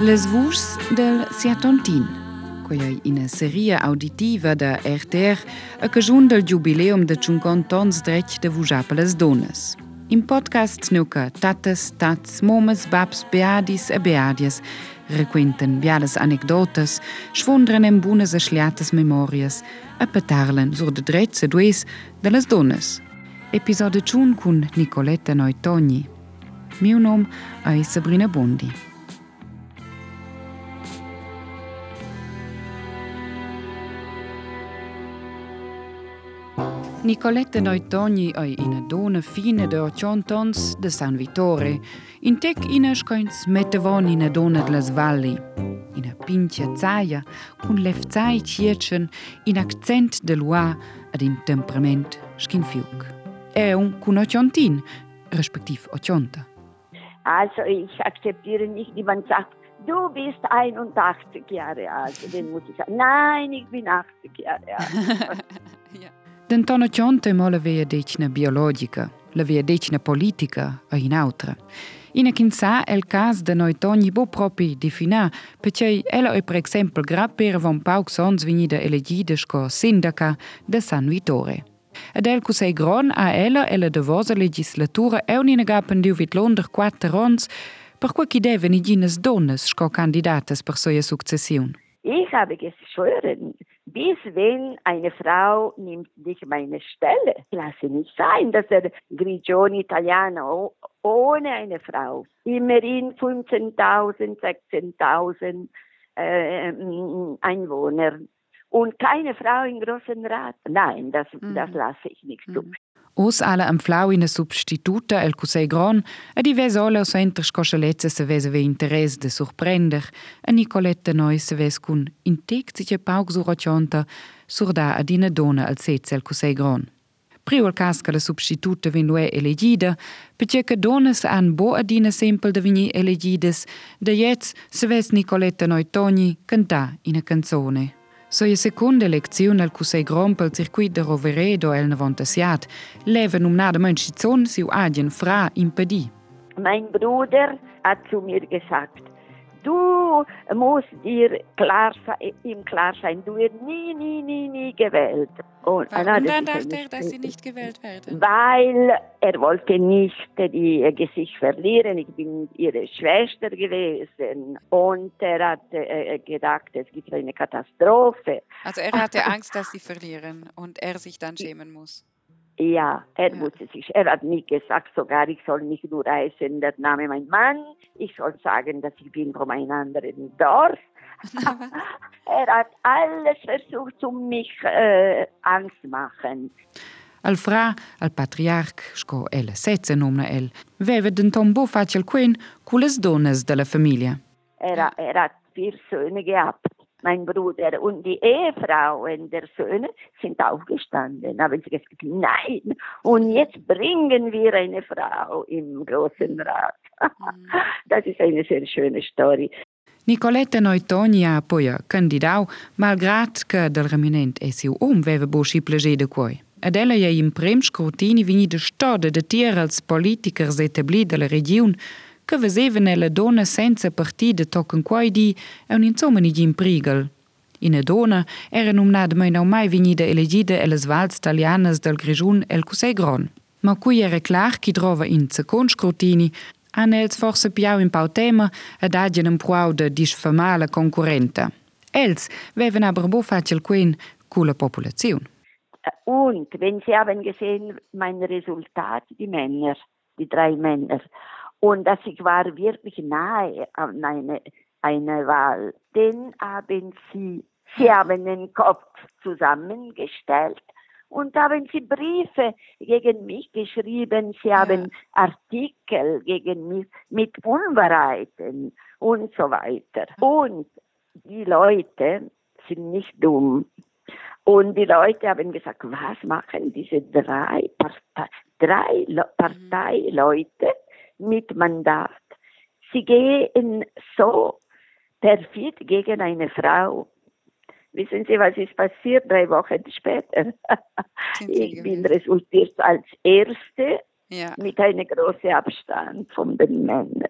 Les vuschs del Siatontin, quei è una serie auditiva da RTR a cagiun del jubileum de 50 ans dretg de vujar per les donas. In podcast nuca tatas, tats, momes, babs, beadis e beadias requenten biales anecdotas, schwundren en bunas e schliatas memorias e petarlen sur de drets e dues de les donas. Episode 1 cun Nicoletta Neutogni. Mio nom è Sabrina Bondi. Nicolette Neutogni è una donna fine de 80 ans de San Vittore. In tec ina scoins mettevon ina donna de las valli. Ina pincia zaia, cun lefzai cietschen, in accent de lua ad in temperament schin E un cun occiontin, respektiv occionta. Also ich akzeptiere nicht, wie man sagt, du bist 81 Jahre alt. Dann muss ich sagen, nein, ich bin 80 Jahre alt. ja. D'Antonio Cionte mo la vea decina biologica, la vea decina politica e in altra. Ina kin sa el cas de noi togni bo propi defina, perché ella è per esempio grab per von pauc sons venida elegida sco sindaca de San Vittore. Ed el cusei gron a ella e la devosa legislatura è un'ina gapen diu vit londer quattro rons, per cui chi deven igines donnes sco candidates per soia successiun. Ich habe geschworen, bis wenn eine Frau nimmt nicht meine Stelle. Lasse nicht sein, dass der Grigioni Italiano ohne eine Frau immerhin 15.000, 16.000 äh, Einwohner und keine Frau im Großen Rat. Nein, das, mhm. das lasse ich nicht zu. Mhm. Os alla amflau ina substituta el cusei gron, ed i ves ola o enter scoscialezza se ves ave interesse de surprender, a Nicoletta noi se ves cun intectice pauk surrocionta surda ad ina dona al sez el cusei gron. Priu al casca la substituta vinue elegida, perché che donas han bo adina sempel de vini elegides, de jetz se ves Nicoletta noi togni canta ina canzone. Soia seconda lezione al cusei grom pel circuit de Roveredo el Navantasiat leven um nada menschizon siu agien fra impedi. Mein Bruder hat zu mir gesagt, du musst dir klar ihm klar sein, du wirst nie, nie, nie, nie gewählt. Und, Warum dann dachte er, dass sie nicht gewählt werden? Weil er wollte nicht ihr Gesicht verlieren. Ich bin ihre Schwester gewesen und er hat äh, gedacht, es gibt eine Katastrophe. Also er hatte Angst, dass sie verlieren und er sich dann schämen muss. Ja, er ja. musste sich, er hat nie gesagt, sogar ich soll mich nur reisen, der Name mein Mann, ich soll sagen, dass ich bin von einem anderen Dorf. er hat alles versucht, um mich äh, Angst zu machen. Al fra, al patriarch, sco el setze nomna el, veve den tombo facel quen cules dones della famiglia. Er, er hat vier Söhne gehabt mein Bruder und die Ehefrauen der Söhne sind aufgestanden, haben sie gesagt, nein, und jetzt bringen wir eine Frau im Großen Rat. Mhm. Das ist eine sehr schöne Story. Nicoletta Neutoni ha poi candidato, malgrado che del reminent e siu um veva bo schi plagé de quoi. Ed ella è in prem scrutini vini de stoda de tier als politikers etabli della regione che vesevano le donne senza partite toccano quai di e un insomma ni in prigel. In donna era numnada mai non mai venida elegida e le vals italianas del Grigiun el Cusei Gron. Ma qui era clar chi trova in second scrutini han els forse piau in pau tema ed agien un puau de disfamala concorrenta. Els veven aber bo facil quen cu la populazione. Und wenn Sie haben gesehen, mein Resultat, die Männer, die drei Männer, und dass ich war wirklich nahe an eine, eine Wahl. Denn haben sie, sie haben den Kopf zusammengestellt und haben sie Briefe gegen mich geschrieben, sie haben Artikel gegen mich mit Unwahrheiten und so weiter. Und die Leute sind nicht dumm. Und die Leute haben gesagt, was machen diese drei, Partei, drei mhm. Parteileute mit Mandat. Sie gehen so perfid gegen eine Frau. Wissen Sie, was ist passiert drei Wochen später? ich bin resultiert als Erste ja. mit einem großen Abstand von den Männern.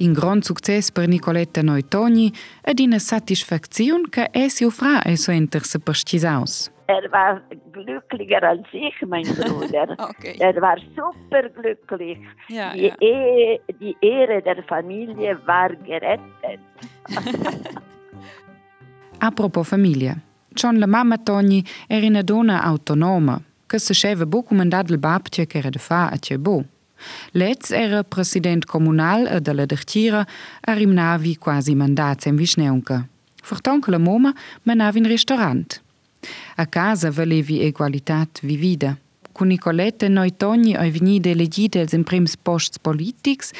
Un gran succes per Nicoletta Neutoni ed una satisfaktion che es jo fra e so interse per aus. Er war glücklicher als ich, mein Bruder. okay. Er war super glücklich. Ja, die, ja. Ehe, die Ehre der Familie war gerettet. Apropos Familie. Schon la mamma Toni era una donna autonoma, che se sceva bo comandat il babtje che era de fa a ce bo. Letz era president comunal della Dertira a rimnavi quasi mandats in Visneunca. Fortonca la moma manavi in restaurant. A casa volevi egualitat vivida. Con Nicoletta noi togni ai veni delegite als in prims posts politics,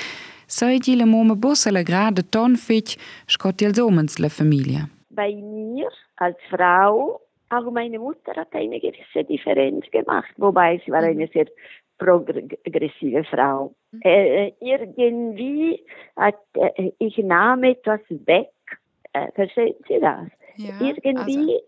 seigi la moma bossa la grade ton fech, scotti als omens la famiglia. Bei mir als Frau auch meine Mutter hat eine gewisse Differenz gemacht, wobei sie war eine sehr progressive Frau. Mhm. Äh, irgendwie hat äh, ich nahm etwas weg. Äh, verstehen Sie das? Ja, irgendwie also.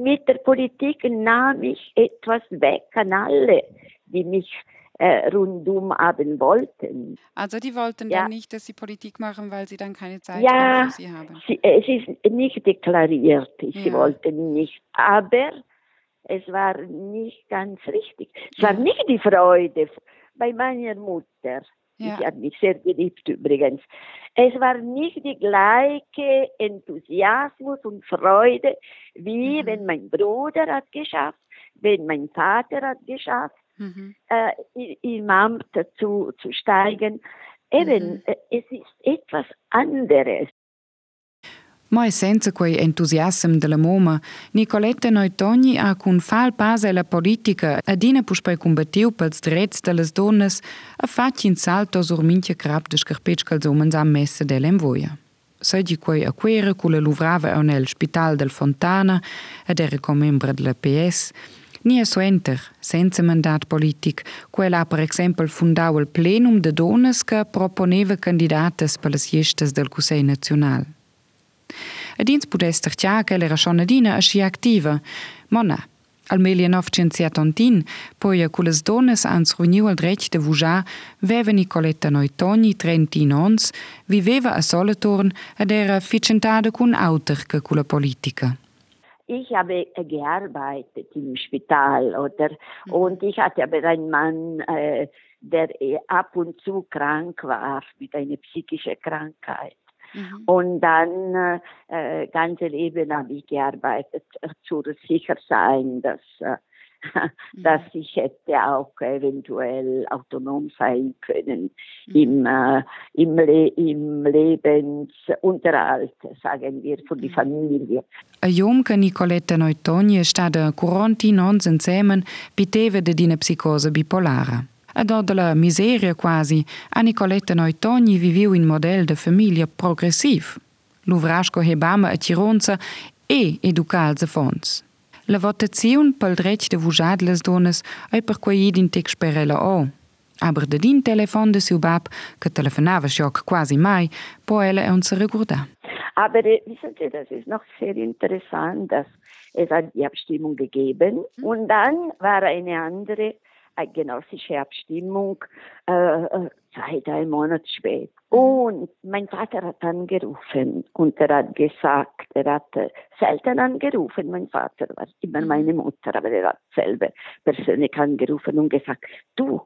Mit der Politik nahm ich etwas weg an alle, die mich äh, rundum haben wollten. Also die wollten ja. dann nicht, dass sie Politik machen, weil sie dann keine Zeit ja, für sie haben. Ja, es ist nicht deklariert, sie wollten nicht. Aber es war nicht ganz richtig. Es war nicht die Freude bei meiner Mutter. Ja. Sie hat mich sehr geliebt übrigens. Es war nicht die gleiche Enthusiasmus und Freude, wie mhm. wenn mein Bruder hat geschafft, wenn mein Vater hat geschafft, mhm. äh, im Amt zu, zu steigen. Eben, mhm. Es ist etwas anderes. Mai senza quei entusiasm della moma, Nicoletta Neutogni ha cun fal pasa la politica ed ina puspei combattiu pels drets delles donnes a fatg in salto sur minchia crap de scarpec cals omens a messa dell'envoia. Segi quei a quera cula luvrava nel Spital del Fontana ed era com membra della PS, Ni so enter, senza mandat politic, quel ha per exempel fundau il plenum de donnes che proponeva candidates per las gestas del Cusei Nacional. Ed ins pudester tja che era schon adina asci activa, mona. Al 1970, poi a culas donnes ans runiu al dretg de Vuja, veva Nicoletta Neutoni, 30 ons, viveva a Solothurn ed era ficcentada cun auter che politica. Ich habe gearbeitet im Spital, oder? Und ich hatte aber einen Mann, äh, der ab und zu krank war mit einer psychischen Krankheit. Mhm. Und dann äh, ganze Leben habe ich gearbeitet, äh, zu sicher sein, dass, äh, mhm. dass ich hätte auch eventuell autonom sein können mhm. im, äh, im, Le im Lebensunterhalt, sagen wir, für die mhm. Familie. A Jomka Nicoletta Neutoni è stata 40 anni insieme, biteva di una psicosi bipolare. Ad della miseria quasi, a Nicoletta Neutogni viviu in model de famiglia progressiv. Luvrasco hebama a Tironza e educalza fons. La votazione pel dret de vujad les dones ai per quei idin tec sperela o. Aber de din telefon de seu bab, che telefonava schock quasi mai, po ella è un se recorda. Aber wissen Sie, das ist noch sehr interessant, dass es hat die Abstimmung gegeben und dann war eine andere eine genossische Abstimmung äh, äh, zwei, drei Monate später. Mhm. Und mein Vater hat angerufen und er hat gesagt, er hat äh, selten angerufen, mein Vater war immer mhm. meine Mutter, aber er hat selber persönlich angerufen und gesagt, du,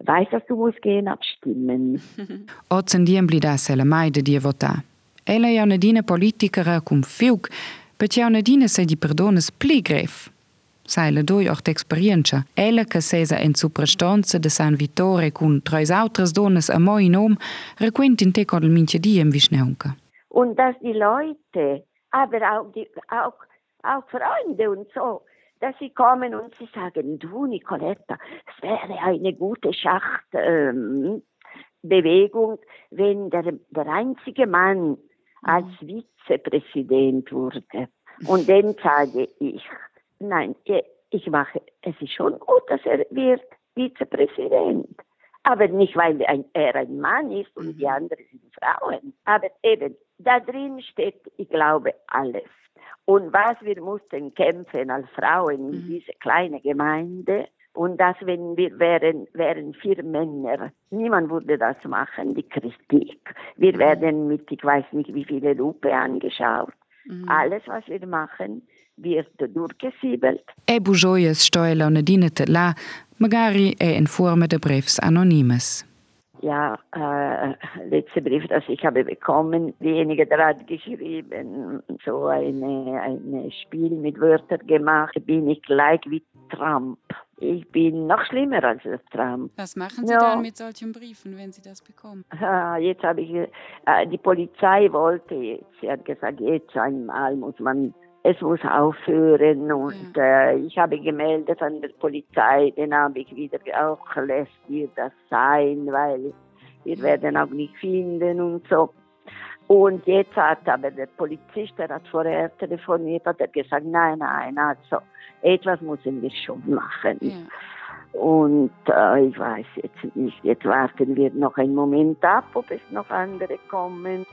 weißt du, du musst gehen abstimmen. Ozen diem blida sela mai de die vota. Ella è una dina politica cum fiuc, perché una dina se di perdones pli gref. Sai le doi ort experienza. Ella che sesa en su prestanza de San Vittore cun treis autres donnes a moi nom, requentin te con il minche diem Vischneunca. Und dass die Leute, aber auch, die, auch, auch Freunde und so, dass sie kommen und sie sagen, du Nicoletta, es wäre eine gute Schachtbewegung, ähm, wenn der, der einzige Mann als Vizepräsident wurde. Und dann sage ich, Nein, ich mache, es ist schon gut, dass er wird Vizepräsident. Aber nicht, weil er ein Mann ist und die mhm. anderen sind Frauen. Aber eben, da drin steht, ich glaube, alles. Und was wir mussten kämpfen als Frauen in mhm. dieser kleinen Gemeinde, Und das, wenn wir wären, wären vier Männer. Niemand würde das machen, die Kritik. Wir werden mit, ich weiß nicht wie viele Lupe angeschaut. Mhm. Alles, was wir machen. E bujoies stoila una dinete la, magari è in forma de brefs anonymes. Ja, äh, letzte Brief, das ich habe bekommen, wenige hat geschrieben, so ein eine Spiel mit Wörtern gemacht, bin ich gleich wie Trump. Ich bin noch schlimmer als Trump. Was machen Sie ja. dann mit solchen Briefen, wenn Sie das bekommen? Ah, jetzt habe ich, äh, die Polizei wollte jetzt, sie hat gesagt, jetzt einmal muss man es muss aufhören und äh, ich habe gemeldet an der Polizei, dann habe ich wieder auch lässt ihr das sein, weil wir werden auch nicht finden und so. Und jetzt hat aber der Polizist, der hat vorher telefoniert, hat er gesagt, nein, nein, also etwas müssen wir schon machen. Ja. Und äh, ich weiß jetzt nicht, jetzt warten wir noch einen Moment ab, ob es noch andere kommen.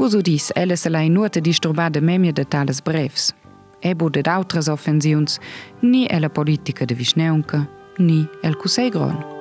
Uso dies Alice lei note die stobade memie de tales brevs. Ebo de d'autres offensiuns, ni elle politiche de Vischneunke, ni el Cusegron.